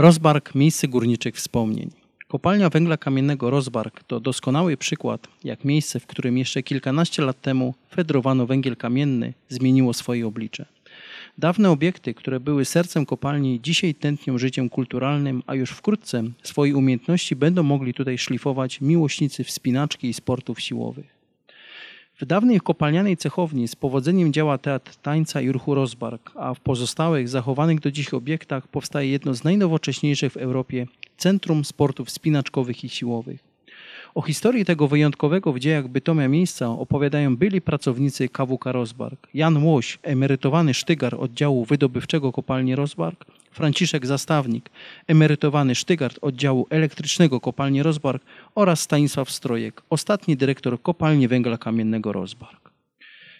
Rozbark miejsce górniczych wspomnień. Kopalnia węgla kamiennego Rozbark to doskonały przykład, jak miejsce, w którym jeszcze kilkanaście lat temu fedrowano węgiel kamienny, zmieniło swoje oblicze. Dawne obiekty, które były sercem kopalni, dzisiaj tętnią życiem kulturalnym, a już wkrótce swoje umiejętności będą mogli tutaj szlifować miłośnicy wspinaczki i sportów siłowych. W dawnej kopalnianej cechowni z powodzeniem działa teatr tańca i ruchu Rozbark, a w pozostałych, zachowanych do dziś obiektach powstaje jedno z najnowocześniejszych w Europie Centrum Sportów Spinaczkowych i Siłowych. O historii tego wyjątkowego w dziejach Bytomia miejsca opowiadają byli pracownicy KWK Rozbark. Jan Łoś, emerytowany sztygar oddziału wydobywczego kopalni Rozbark, Franciszek Zastawnik, emerytowany sztygard oddziału elektrycznego kopalni Rozbark oraz Stanisław Strojek, ostatni dyrektor kopalni węgla kamiennego Rozbark.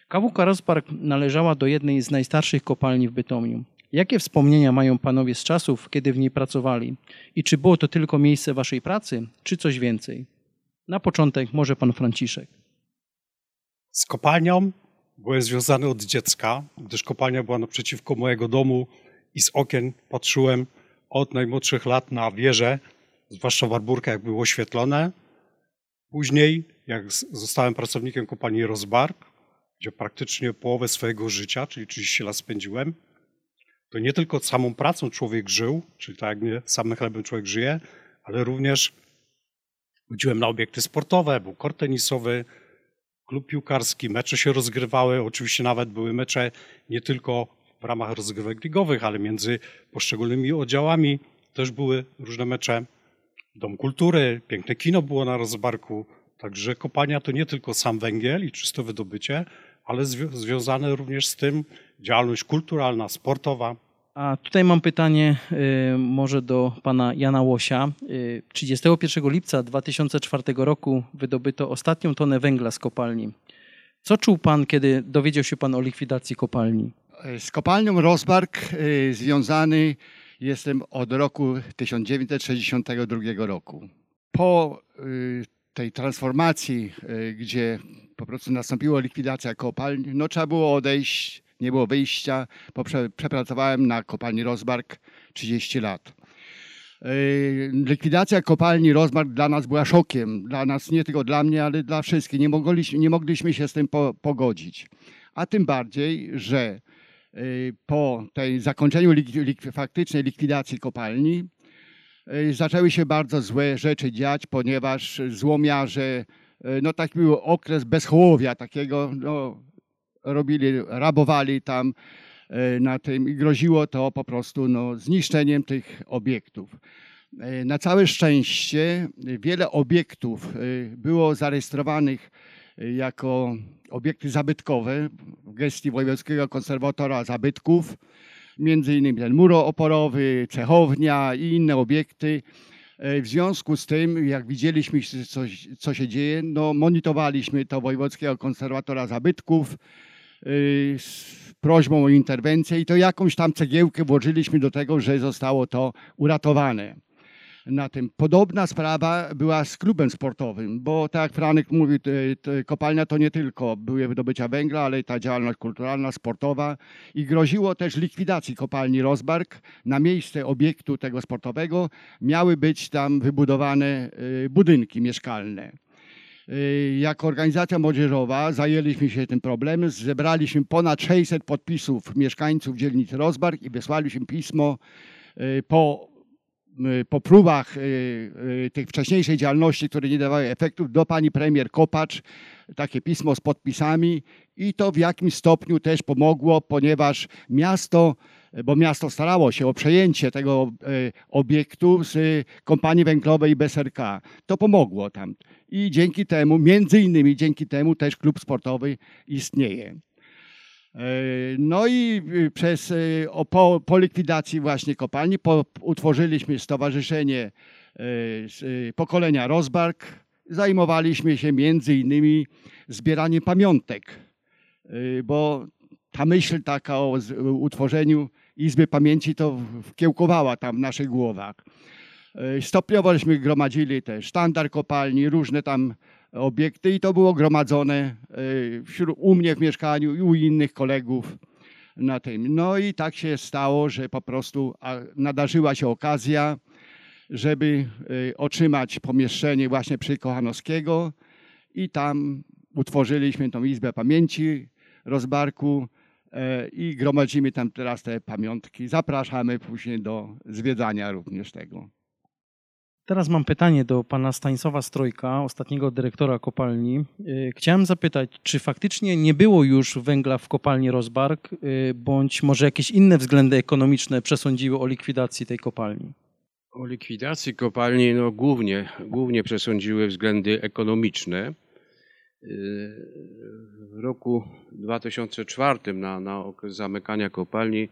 KWK Rozbark należała do jednej z najstarszych kopalni w Bytomiu. Jakie wspomnienia mają panowie z czasów, kiedy w niej pracowali? I czy było to tylko miejsce waszej pracy, czy coś więcej? Na początek może pan Franciszek. Z kopalnią byłem związany od dziecka, gdyż kopalnia była naprzeciwko mojego domu i z okien patrzyłem od najmłodszych lat na wieżę, zwłaszcza Warburka, jak było oświetlone. Później, jak zostałem pracownikiem kopalni Rozbark, gdzie praktycznie połowę swojego życia, czyli 30 lat spędziłem, to nie tylko samą pracą człowiek żył, czyli tak jak nie samym chlebem człowiek żyje, ale również chodziłem na obiekty sportowe, był kort tenisowy, klub piłkarski, mecze się rozgrywały, oczywiście nawet były mecze nie tylko w ramach rozgrywek ligowych, ale między poszczególnymi oddziałami też były różne mecze. Dom Kultury, piękne kino było na Rozbarku, także kopalnia to nie tylko sam węgiel i czyste wydobycie, ale zwią związane również z tym działalność kulturalna, sportowa. A tutaj mam pytanie y, może do pana Jana Łosia. Y, 31 lipca 2004 roku wydobyto ostatnią tonę węgla z kopalni. Co czuł pan, kiedy dowiedział się pan o likwidacji kopalni? Z kopalnią Rozbark y, związany jestem od roku 1962 roku. Po y, tej transformacji, gdzie po prostu nastąpiła likwidacja kopalni, no trzeba było odejść, nie było wyjścia. Poprze- Przepracowałem na kopalni Rozbark 30 lat. Likwidacja kopalni Rozbark dla nas była szokiem. Dla nas, nie tylko dla mnie, ale dla wszystkich. Nie mogliśmy, nie mogliśmy się z tym po, pogodzić. A tym bardziej, że po tej zakończeniu lik, faktycznej likwidacji kopalni y, zaczęły się bardzo złe rzeczy dziać, ponieważ złomiarze, y, no taki był okres bezchołowia takiego, no, robili, rabowali tam y, na tym i groziło to po prostu no, zniszczeniem tych obiektów. Na całe szczęście wiele obiektów było zarejestrowanych jako obiekty zabytkowe w gestii Wojewódzkiego Konserwatora Zabytków, między innymi ten mur oporowy, cechownia i inne obiekty. E, W związku z tym, jak widzieliśmy, co, co się dzieje, no, monitorowaliśmy to Wojewódzkiego Konserwatora Zabytków y, z prośbą o interwencję i to jakąś tam cegiełkę włożyliśmy do tego, że zostało to uratowane. Na tym. Podobna sprawa była z klubem sportowym, bo tak jak Franek mówił, kopalnia to nie tylko były wydobycia węgla, ale i ta działalność kulturalna, sportowa i groziło też likwidacji kopalni Rozbark. Na miejsce obiektu tego sportowego miały być tam wybudowane y, budynki mieszkalne. Y, Jako organizacja młodzieżowa zajęliśmy się tym problemem, zebraliśmy ponad 600 podpisów mieszkańców dzielnicy Rozbark i wysłaliśmy pismo y, po, po próbach y, y, tych wcześniejszej działalności, które nie dawały efektów, do pani premier Kopacz, takie pismo z podpisami i to w jakimś stopniu też pomogło, ponieważ miasto, bo miasto starało się o przejęcie tego y, obiektu z y, kompanii węglowej BSRK. To pomogło tam. I dzięki temu, między innymi dzięki temu też klub sportowy istnieje. E, No i y, przez, y, po, po likwidacji właśnie kopalni po, utworzyliśmy stowarzyszenie e, y, pokolenia Rozbark. Zajmowaliśmy się między innymi zbieraniem pamiątek, bo ta myśl taka o utworzeniu Izby Pamięci to wkiełkowała tam w naszych głowach. E, Stopniowo żeśmy gromadzili te sztandar kopalni, różne tam obiekty i to było gromadzone e, wśród, u mnie w mieszkaniu i u innych kolegów. na tym. No i tak się stało, że po prostu nadarzyła się okazja, żeby y, otrzymać pomieszczenie właśnie przy Kochanowskiego i tam utworzyliśmy tą Izbę Pamięci Rozbarku e, i gromadzimy tam teraz te pamiątki. Zapraszamy później do zwiedzania również tego. Teraz mam pytanie do pana Stanisława Strojka, ostatniego dyrektora kopalni. Y, Chciałem zapytać, czy faktycznie nie było już węgla w kopalni Rozbark, y, bądź może jakieś inne względy ekonomiczne przesądziły o likwidacji tej kopalni? O likwidacji kopalni no, głównie, głównie przesądziły względy ekonomiczne. Yy, W roku 2004 na, na okres zamykania kopalni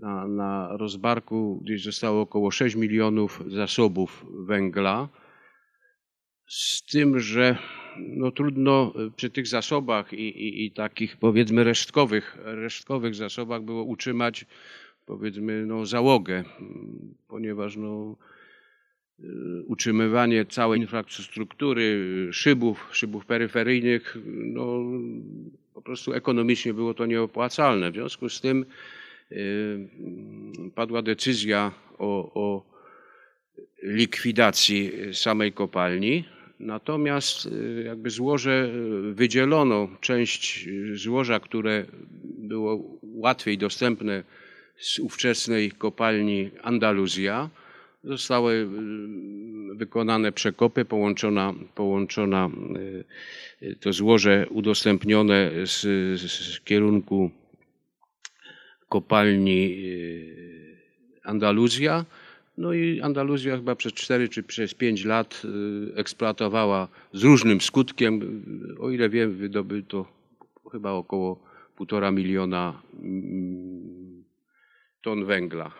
na, na rozbarku gdzieś zostało około 6 milionów zasobów węgla. Z tym, że no, trudno przy tych zasobach i, i, i takich powiedzmy resztkowych, resztkowych zasobach było utrzymać powiedzmy no, załogę, ponieważ no, y, utrzymywanie całej infrastruktury, szybów, szybów peryferyjnych, no, po prostu ekonomicznie było to nieopłacalne. W związku z tym padła decyzja o, o likwidacji samej kopalni. Natomiast y, jakby złoże y, wydzielono część złoża, które było łatwiej dostępne z ówczesnej kopalni Andaluzja. Zostały wykonane przekopy, połączona, połączona to złoże udostępnione z, z kierunku kopalni y, Andaluzja. No i Andaluzja chyba przez 4 czy przez 5 lat y, eksploatowała z różnym skutkiem. O ile wiem, wydobyto chyba około 1,5 miliona mm, ton węgla.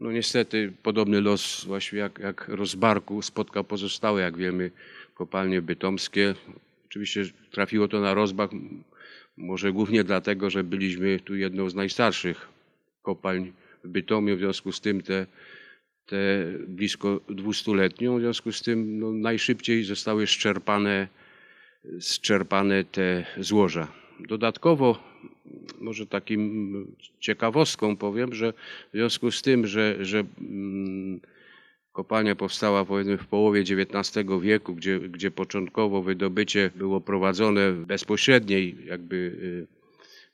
No niestety podobny los właściwie jak, jak rozbarku spotkał pozostałe, jak wiemy, kopalnie bytomskie. Oczywiście trafiło to na rozbach, może głównie dlatego, że byliśmy tu jedną z najstarszych kopalń w Bytomiu, w związku z tym te, te blisko dwustuletnią, w związku z tym no, najszybciej zostały szczerpane, zczerpane te złoża. Dodatkowo, może takim ciekawostką powiem, że w związku z tym, że, że mm, kopalnia powstała powiedzmy w połowie XIX wieku, gdzie, gdzie początkowo wydobycie było prowadzone w bezpośredniej jakby y,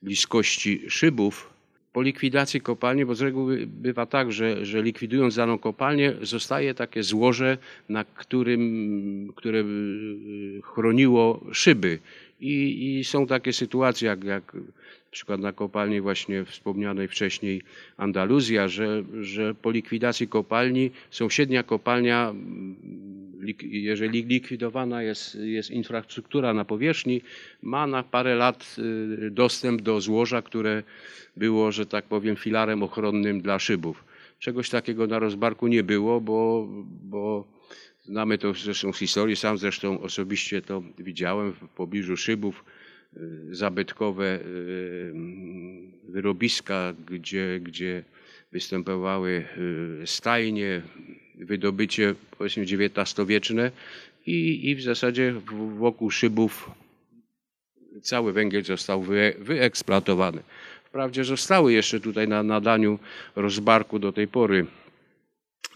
bliskości szybów, po likwidacji kopalni, bo z reguły bywa tak, że, że likwidując daną kopalnię, zostaje takie złoże, na którym, które y, chroniło szyby. I, I są takie sytuacje, jak, jak na przykład na kopalni właśnie wspomnianej wcześniej Andaluzja, że, że po likwidacji kopalni sąsiednia kopalnia, mm, jeżeli likwidowana jest, jest infrastruktura na powierzchni, ma na parę lat y, dostęp do złoża, które było, że tak powiem, filarem ochronnym dla szybów. Czegoś takiego na rozbarku nie było, bo, bo znamy to zresztą historii, sam zresztą osobiście to widziałem w pobliżu szybów y, zabytkowe y, wyrobiska, gdzie, gdzie występowały y, stajnie, wydobycie powiedzmy XIX-wieczne i, i w zasadzie wokół szybów cały węgiel został wy, wyeksploatowany. Wprawdzie zostały jeszcze tutaj na nadaniu rozbarku do tej pory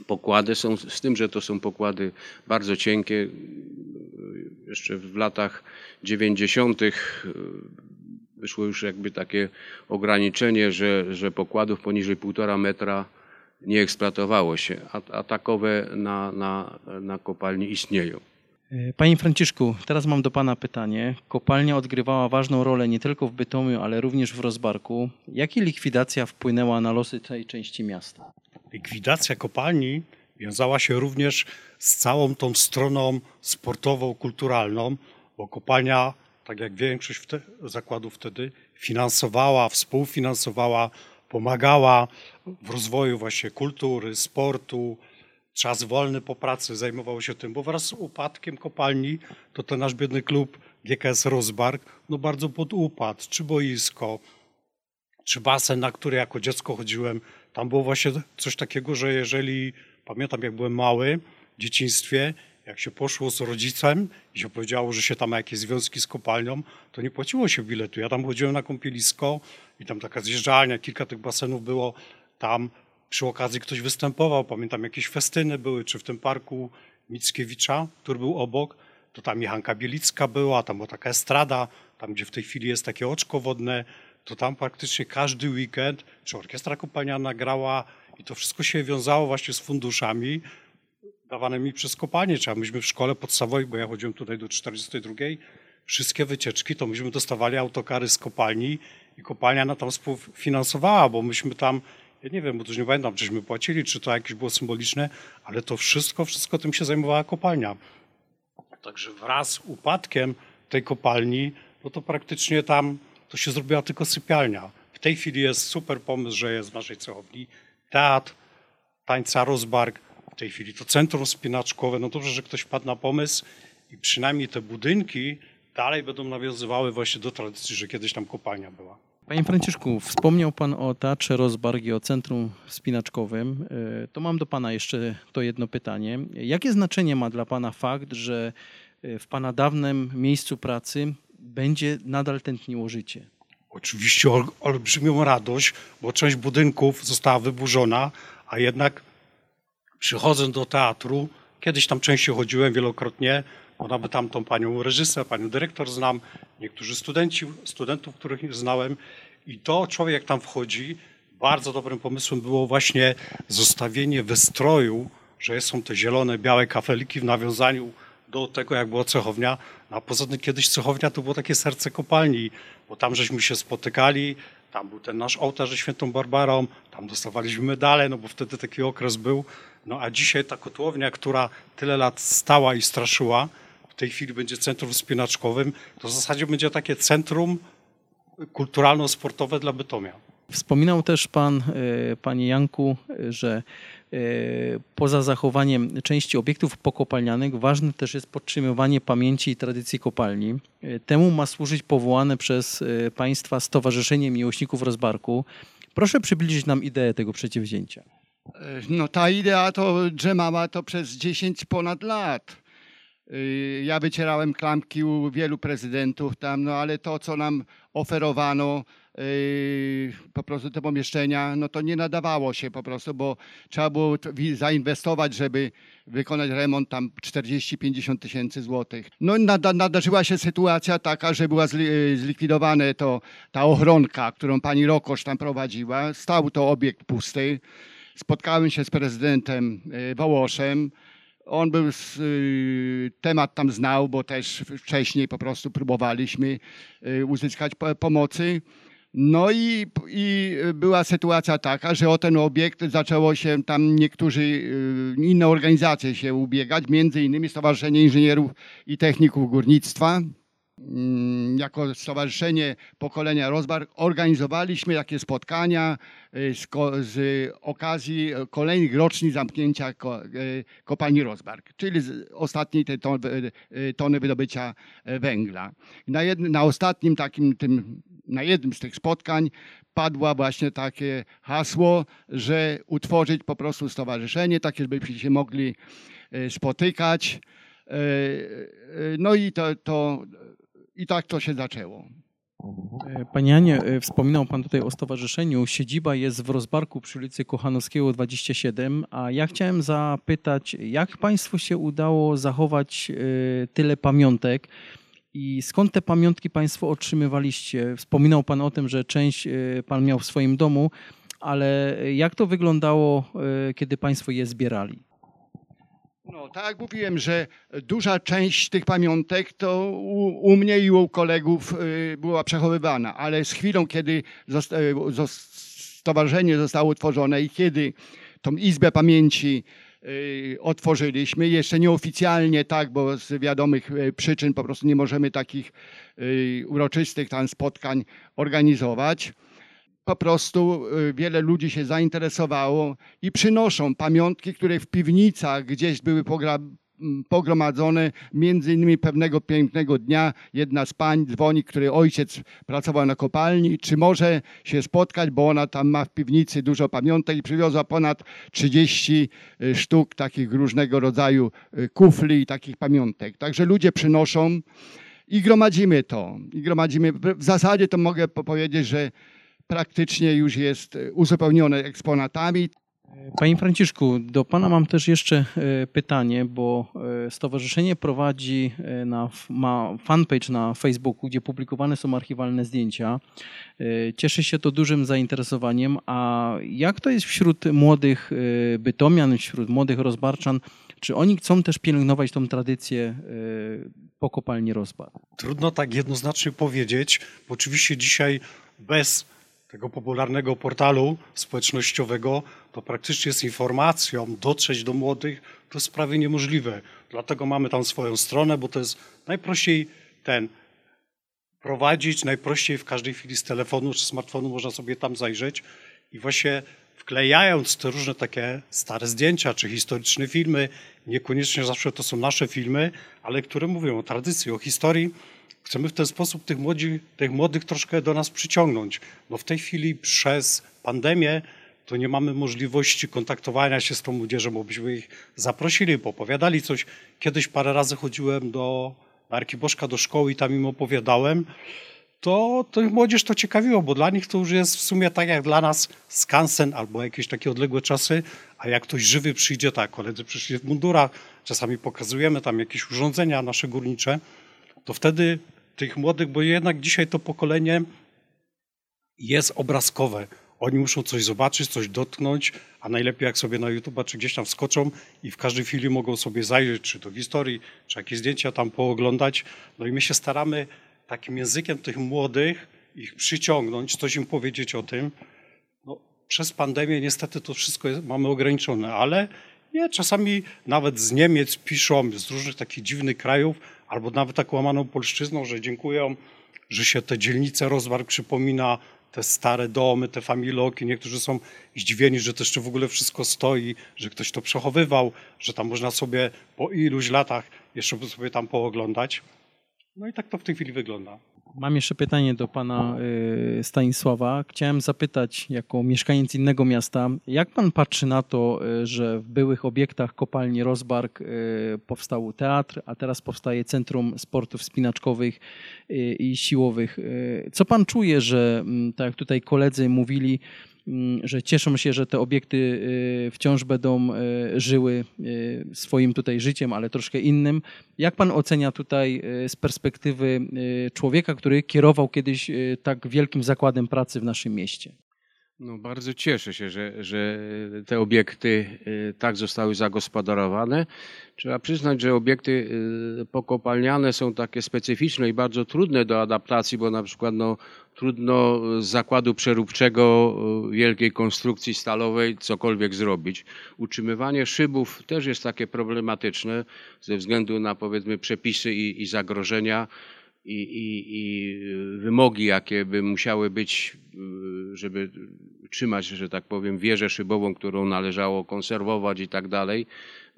pokłady, są z tym, że to są pokłady bardzo cienkie. Jeszcze w latach 90. wyszło już jakby takie ograniczenie, że, że pokładów poniżej 1,5 metra nie eksploatowało się, a, a takowe na, na, na kopalni istnieją. Y, Panie Franciszku, teraz mam do Pana pytanie. Kopalnia odgrywała ważną rolę nie tylko w Bytomiu, ale również w Rozbarku. Jak likwidacja wpłynęła na losy tej części miasta? Likwidacja kopalni wiązała się również z całą tą stroną sportową, kulturalną, bo kopalnia, tak jak większość zakładów wtedy, finansowała, współfinansowała, pomagała w rozwoju właśnie kultury, sportu. Czas wolny po pracy zajmował się tym, bo wraz z upadkiem kopalni to ten nasz biedny klub GKS Rozbark no bardzo podupadł, czy boisko, czy basen, na który jako dziecko chodziłem, tam było właśnie coś takiego, że jeżeli, pamiętam jak byłem mały w dzieciństwie, jak się poszło z rodzicem i się powiedziało, że się tam ma jakieś związki z kopalnią, to nie płaciło się biletu. Ja tam chodziłem na kąpielisko i tam taka zjeżdżalnia, kilka tych basenów było. Tam przy okazji ktoś występował, pamiętam jakieś festyny były, czy w tym parku Mickiewicza, który był obok, to tam Jachanka Bielicka była, tam była taka estrada, tam gdzie w tej chwili jest takie oczko wodne, to tam praktycznie każdy weekend, czy orkiestra kopalniana grała i to wszystko się wiązało właśnie z funduszami dawanymi przez kopalnię. Czy myśmy w szkole podstawowej, bo ja chodziłem tutaj do 42, wszystkie wycieczki to myśmy dostawali autokary z kopalni i kopalnia na tam współfinansowała, bo myśmy tam, ja nie wiem, bo już nie pamiętam, czyśmy płacili, czy to jakieś było symboliczne, ale to wszystko, wszystko tym się zajmowała kopalnia. Także wraz z upadkiem tej kopalni, no to praktycznie tam to się zrobiła tylko sypialnia. W tej chwili jest super pomysł, że jest w naszej cechowni teatr, tańca Rozbark, w tej chwili to centrum spinaczkowe. No dobrze, że ktoś wpadł na pomysł i przynajmniej te budynki dalej będą nawiązywały właśnie do tradycji, że kiedyś tam kopalnia była. Panie Franciszku, wspomniał Pan o Teatrze Rozbarg i o Centrum Spinaczkowym. E, To mam do Pana jeszcze to jedno pytanie. Jakie znaczenie ma dla Pana fakt, że e, w Pana dawnym miejscu pracy będzie nadal tętniło życie? Oczywiście ol, olbrzymią radość, bo część budynków została wyburzona, a jednak przychodząc do teatru, kiedyś tam częściej chodziłem wielokrotnie, bo nawet tam tą panią reżyser, panią dyrektor znam, niektórzy studenci, studentów, których znałem i to człowiek tam wchodzi, bardzo dobrym pomysłem było właśnie zostawienie wystroju, że są te zielone, białe kafeliki w nawiązaniu do tego, jak była cechownia. No, a poza tym kiedyś cechownia to było takie serce kopalni, bo tam żeśmy się spotykali, tam był ten nasz ołtarz ze świętą Barbarą, tam dostawaliśmy medale, no bo wtedy taki okres był. No a dzisiaj ta kotłownia, która tyle lat stała i straszyła, w tej chwili będzie centrum spinaczkowym, to w zasadzie będzie takie centrum kulturalno-sportowe dla Bytomia. Wspominał też Pan, e, Panie Janku, e, że poza zachowaniem części obiektów pokopalnianych ważne też jest podtrzymywanie pamięci i tradycji kopalni. E, Temu ma służyć powołane przez e, Państwa Stowarzyszenie Miłośników Rozbarku. Proszę przybliżyć nam ideę tego przedsięwzięcia. E, No ta idea to drzemała to przez 10 ponad lat. Y, Ja wycierałem klamki u wielu prezydentów tam, no ale to, co nam oferowano, y, po prostu te pomieszczenia, no to nie nadawało się po prostu, bo trzeba było zainwestować, żeby wykonać remont tam 40-50 tysięcy złotych. No nada, nadarzyła się sytuacja taka, że była y, zlikwidowane to, ta ochronka, którą pani Rokosz tam prowadziła. Stał to obiekt pusty. Spotkałem się z prezydentem Wołoszem. On był, y, temat tam znał, bo też wcześniej po prostu próbowaliśmy y, uzyskać po- pomocy. No i, i była sytuacja taka, że o ten obiekt zaczęło się tam niektórzy, y, inne organizacje się ubiegać, między innymi Stowarzyszenie Inżynierów i Techników Górnictwa. Mm, Jako Stowarzyszenie Pokolenia Rozbark organizowaliśmy takie spotkania y, z, z okazji kolejnych rocznic zamknięcia ko- y, kopalni Rozbark, czyli ostatniej ton, y, tony wydobycia węgla. Na, jednym, na ostatnim takim, tym, na jednym z tych spotkań padło właśnie takie hasło, że utworzyć po prostu stowarzyszenie, takie, żebyśmy się mogli spotykać. No i to, to i tak to się zaczęło. E, Panie Janie, e, wspominał Pan tutaj o stowarzyszeniu. Siedziba jest w Rozbarku przy ulicy Kochanowskiego 27, a ja chciałem zapytać, jak Państwu się udało zachować e, tyle pamiątek i skąd te pamiątki Państwo otrzymywaliście? Wspominał Pan o tym, że część Pan miał w swoim domu, ale jak to wyglądało, kiedy Państwo je zbierali? No, tak jak mówiłem, że duża część tych pamiątek to u, u mnie i u kolegów y, była przechowywana, ale z chwilą, kiedy y, stowarzyszenie zostało utworzone i kiedy tą Izbę Pamięci y, otworzyliśmy, jeszcze nieoficjalnie tak, bo z wiadomych przyczyn po prostu nie możemy takich uroczystych tam spotkań organizować po prostu y, wiele ludzi się zainteresowało i przynoszą pamiątki, które w piwnicach gdzieś były mm, pogromadzone. Między innymi pewnego pięknego dnia jedna z pań dzwoni, której ojciec pracował na kopalni, czy może się spotkać, bo ona tam ma w piwnicy dużo pamiątek i przywiozła ponad 30 y, sztuk takich różnego rodzaju y, kufli i takich pamiątek. Także ludzie przynoszą i gromadzimy to. I gromadzimy. W zasadzie to mogę po- powiedzieć, że praktycznie już jest y, uzupełnione eksponatami. Panie Franciszku, do Pana mam też jeszcze e, pytanie, bo e, stowarzyszenie prowadzi e, na, ma fanpage na Facebooku, gdzie publikowane są archiwalne zdjęcia. E, Cieszy się to dużym zainteresowaniem, a jak to jest wśród młodych e, bytomian, wśród młodych rozbarczan? Czy oni chcą też pielęgnować tą tradycję e, po kopalni Rozbar? Trudno tak jednoznacznie powiedzieć, bo oczywiście dzisiaj bez tego popularnego portalu społecznościowego to praktycznie z informacją dotrzeć do młodych to jest prawie niemożliwe. Dlatego mamy tam swoją stronę, bo to jest najprościej ten prowadzić, najprościej w każdej chwili z telefonu czy smartfonu można sobie tam zajrzeć i właśnie wklejając te różne takie stare zdjęcia czy historyczne filmy, niekoniecznie zawsze to są nasze filmy, ale które mówią o tradycji, o historii, chcemy w ten sposób tych, młodzi, tych młodych troszkę do nas przyciągnąć. No w tej chwili przez pandemię to nie mamy możliwości kontaktowania się z tą młodzieżą, bo byśmy ich zaprosili, popowiadali coś. Kiedyś parę razy chodziłem do Arkiboszka do szkoły i tam im opowiadałem, to, to ich młodzież to ciekawiło, bo dla nich to już jest w sumie tak jak dla nas skansen albo jakieś takie odległe czasy, a jak ktoś żywy przyjdzie, tak, koledzy przyszli w mundurach, czasami pokazujemy tam jakieś urządzenia nasze górnicze, to wtedy tych młodych, bo jednak dzisiaj to pokolenie jest obrazkowe. Oni muszą coś zobaczyć, coś dotknąć, a najlepiej jak sobie na YouTube czy gdzieś tam wskoczą i w każdej chwili mogą sobie zajrzeć, czy do historii, czy jakieś zdjęcia tam pooglądać. No i my się staramy takim językiem tych młodych ich przyciągnąć, coś im powiedzieć o tym. No, przez pandemię niestety to wszystko jest, mamy ograniczone, ale nie, czasami nawet z Niemiec piszą, z różnych takich dziwnych krajów, albo nawet tak łamaną polszczyzną, że dziękują, że się te dzielnice rozwarg przypomina, te stare domy, te familoki. Niektórzy są zdziwieni, że to jeszcze w ogóle wszystko stoi, że ktoś to przechowywał, że tam można sobie po iluś latach jeszcze sobie tam pooglądać. No i tak to w tej chwili wygląda. Mam jeszcze pytanie do pana y, Stanisława. Chciałem zapytać, jako mieszkaniec innego miasta, jak pan patrzy na to, y, że w byłych obiektach kopalni Rozbark y, powstał teatr, a teraz powstaje Centrum Sportów Spinaczkowych i Siłowych. Co pan czuje, że mm, tak jak tutaj koledzy mówili, że cieszą się, że te obiekty y, wciąż będą y, żyły y, swoim tutaj życiem, ale troszkę innym. Jak pan ocenia tutaj z perspektywy człowieka, który kierował kiedyś tak wielkim zakładem pracy w naszym mieście? No, bardzo cieszę się, że, że te obiekty y, tak zostały zagospodarowane. Trzeba przyznać, że obiekty y, pokopalniane są takie specyficzne i bardzo trudne do adaptacji, bo na przykład no, trudno z zakładu przeróbczego y, wielkiej konstrukcji stalowej cokolwiek zrobić. Utrzymywanie szybów też jest takie problematyczne ze względu na powiedzmy przepisy i, i zagrożenia i, i, i wymogi, jakie by musiały być, y, żeby trzymać, że tak powiem, wieżę szybową, którą należało konserwować i tak dalej.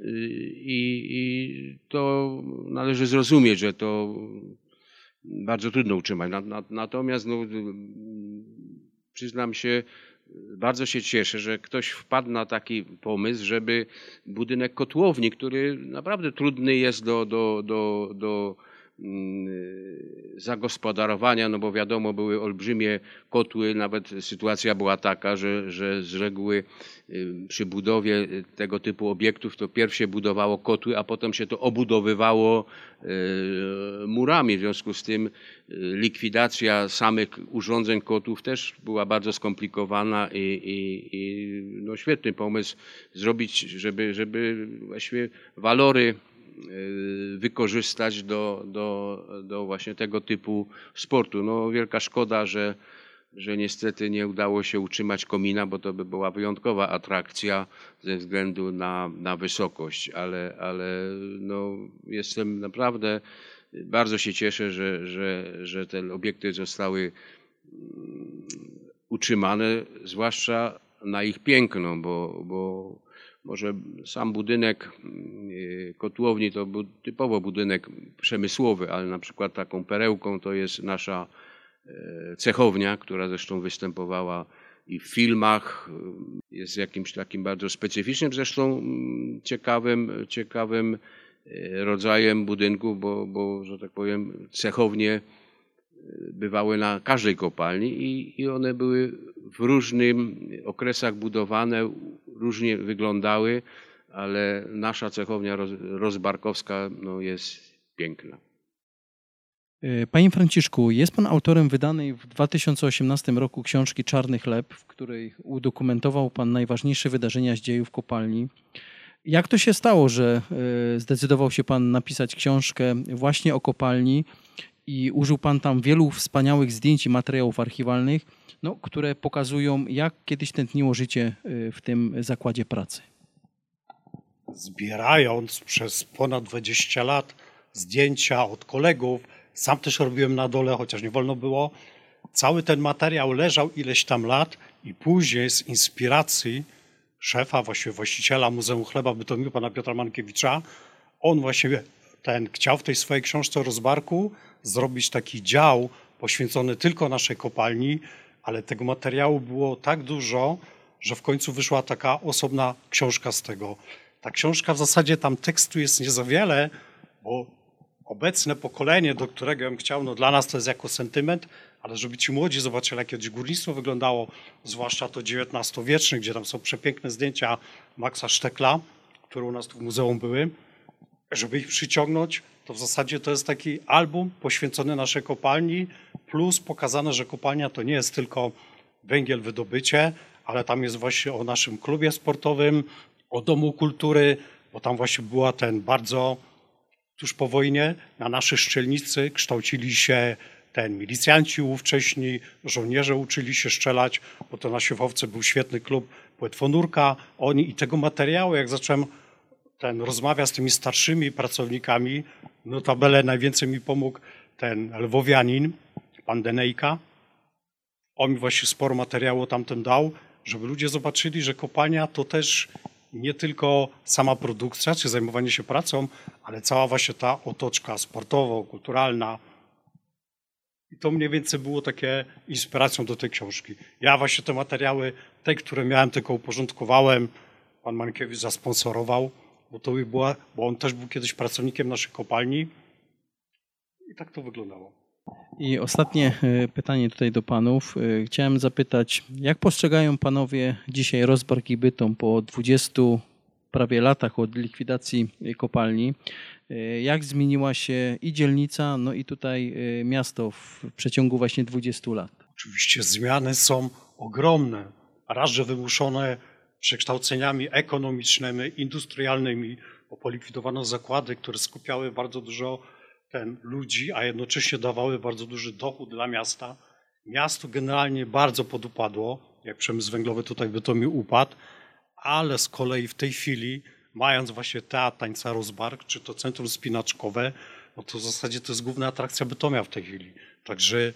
Y, I, I to należy zrozumieć, że to bardzo trudno utrzymać. Na- na- Natomiast no, przyznam się, bardzo się cieszę, że ktoś wpadł na taki pomysł, żeby budynek kotłowni, który naprawdę trudny jest do, do, do, do zagospodarowania, no bo wiadomo, były olbrzymie kotły, nawet sytuacja była taka, że, że z reguły y, przy budowie tego typu obiektów to pierw się budowało kotły, a potem się to obudowywało y, murami. W związku z tym y, likwidacja samych urządzeń kotłów też była bardzo skomplikowana i, i, i no świetny pomysł zrobić, żeby, żeby właściwie walory y, wykorzystać do, do, do właśnie tego typu sportu. No wielka szkoda, że, że niestety nie udało się utrzymać komina, bo to by była wyjątkowa atrakcja ze względu na, na wysokość, ale, ale no, jestem naprawdę, bardzo się cieszę, że, że, że te obiekty zostały mm, utrzymane, zwłaszcza na ich piękno, bo, bo Może sam budynek y, kotłowni to był typowo budynek przemysłowy, ale na przykład taką perełką to jest nasza e, cechownia, która zresztą występowała i w filmach, y, jest jakimś takim bardzo specyficznym, zresztą mm, ciekawym, ciekawym e, rodzajem budynku, bo, bo że tak powiem, cechownie bywały na każdej kopalni i, i one były w różnym okresach budowane, różnie wyglądały, ale nasza cechownia roz, rozbarkowska no, jest piękna. E, Panie Franciszku, jest Pan autorem wydanej w 2018 roku książki Czarny Chleb, w której udokumentował Pan najważniejsze wydarzenia z dziejów kopalni. Jak to się stało, że e, zdecydował się Pan napisać książkę właśnie o kopalni i użył Pan tam wielu wspaniałych zdjęć i materiałów archiwalnych, no, które pokazują, jak kiedyś tętniło życie y, w tym zakładzie pracy. Zbierając przez ponad 20 lat zdjęcia od kolegów, sam też robiłem na dole, chociaż nie wolno było. Cały ten materiał leżał ileś tam lat i później z inspiracji szefa, właściciela Muzeum Chleba Bytomiu, pana Piotra Mankiewicza, on właśnie ten chciał w tej swojej książce o rozbarku zrobić taki dział poświęcony tylko naszej kopalni, ale tego materiału było tak dużo, że w końcu wyszła taka osobna książka z tego. Ta książka w zasadzie tam tekstu jest nie za wiele, bo obecne pokolenie, do którego ja bym chciał, no dla nas to jest jako sentyment, ale żeby ci młodzi zobaczyli, jak kiedyś górnictwo wyglądało, zwłaszcza to XIX-wieczne, gdzie tam są przepiękne zdjęcia Maxa Sztekla, które u nas tu w muzeum były, żeby ich przyciągnąć, to w zasadzie to jest taki album poświęcony naszej kopalni, plus pokazane, że kopalnia to nie jest tylko węgiel wydobycie, ale tam jest właśnie o naszym klubie sportowym, o Domu Kultury, bo tam właśnie była ten bardzo tuż po wojnie na naszej szczelnicy kształcili się ten milicjanci ówcześni, żołnierze uczyli się strzelać, bo to na Siewowce był świetny klub płetwonurka. Oni i tego materiału, jak zacząłem ten rozmawia z tymi starszymi pracownikami. Notabene najwięcej mi pomógł ten lwowianin, pan Denejka. On mi właśnie sporo materiału tamten dał, żeby ludzie zobaczyli, że kopalnia to też nie tylko sama produkcja, czy zajmowanie się pracą, ale cała właśnie ta otoczka sportowo-kulturalna. I to mniej więcej było takie inspiracją do tej książki. Ja właśnie te materiały, te, które miałem, tylko uporządkowałem. Pan Mankiewicz zasponsorował bo to była, bo on też był kiedyś pracownikiem naszej kopalni i tak to wyglądało. I ostatnie e, pytanie tutaj do panów. E, chciałem zapytać, jak postrzegają panowie dzisiaj rozbark i bytom po 20 prawie latach od likwidacji kopalni? E, jak zmieniła się i dzielnica, no i tutaj miasto w przeciągu właśnie 20 lat? Oczywiście zmiany są ogromne. Raz, że wymuszone przekształceniami ekonomicznymi, industrialnymi, bo polikwidowano zakłady, które skupiały bardzo dużo ten, ludzi, a jednocześnie dawały bardzo duży dochód dla miasta. Miasto generalnie bardzo podupadło, jak przemysł węglowy tutaj by to mi upadł, ale z kolei w tej chwili, mając właśnie teatr tańca Rozbark, czy to centrum spinaczkowe, no to w zasadzie to jest główna atrakcja Bytomia w tej chwili. Także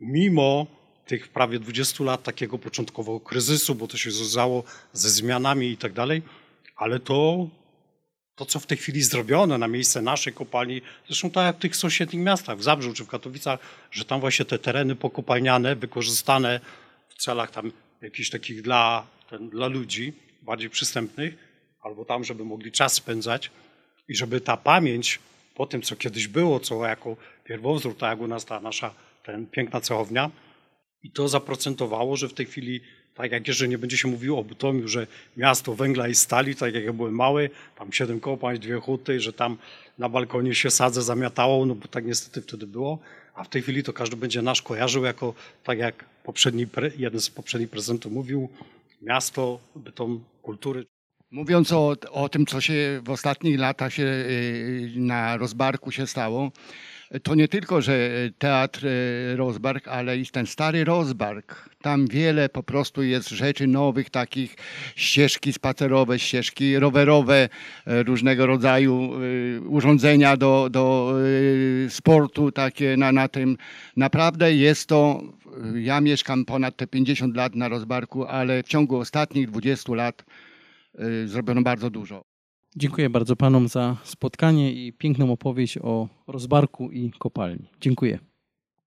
mimo tych prawie 20 lat takiego początkowego kryzysu, bo to się związało ze zmianami i tak dalej, ale to, to, co w tej chwili zrobione na miejsce naszej kopalni, zresztą tak jak w tych sąsiednich miastach, w Zabrzu czy w Katowicach, że tam właśnie te tereny pokopalniane, wykorzystane w celach tam jakichś takich dla, ten, dla ludzi, bardziej przystępnych, albo tam, żeby mogli czas spędzać i żeby ta pamięć po tym, co kiedyś było, co jako pierwowzór, tak jak u nas ta nasza ten, piękna cechownia, i to zaprocentowało, że w tej chwili, tak jak jeszcze nie będzie się mówiło o Bytomiu, że miasto węgla i stali, tak jak ja byłem mały, tam siedem kopalń, dwie huty, że tam na balkonie się sadze zamiatało, no bo tak niestety wtedy było. A w tej chwili to każdy będzie nasz kojarzył jako, tak jak poprzedni, jeden z poprzednich prezentów mówił, miasto, Bytom kultury. Mówiąc o, o tym, co się w ostatnich latach się y, na rozbarku się stało, to nie tylko, że teatr e, Rozbark, ale i ten stary Rozbark. Tam wiele po prostu jest rzeczy nowych, takich ścieżki spacerowe, ścieżki rowerowe, e, różnego rodzaju e, urządzenia do, do sportu takie na, na tym. Naprawdę jest to, ja mieszkam ponad te 50 lat na Rozbarku, ale w ciągu ostatnich 20 lat zrobiono bardzo dużo. Dziękuję bardzo panom za spotkanie i piękną opowieść o rozbarku i kopalni. Dziękuję.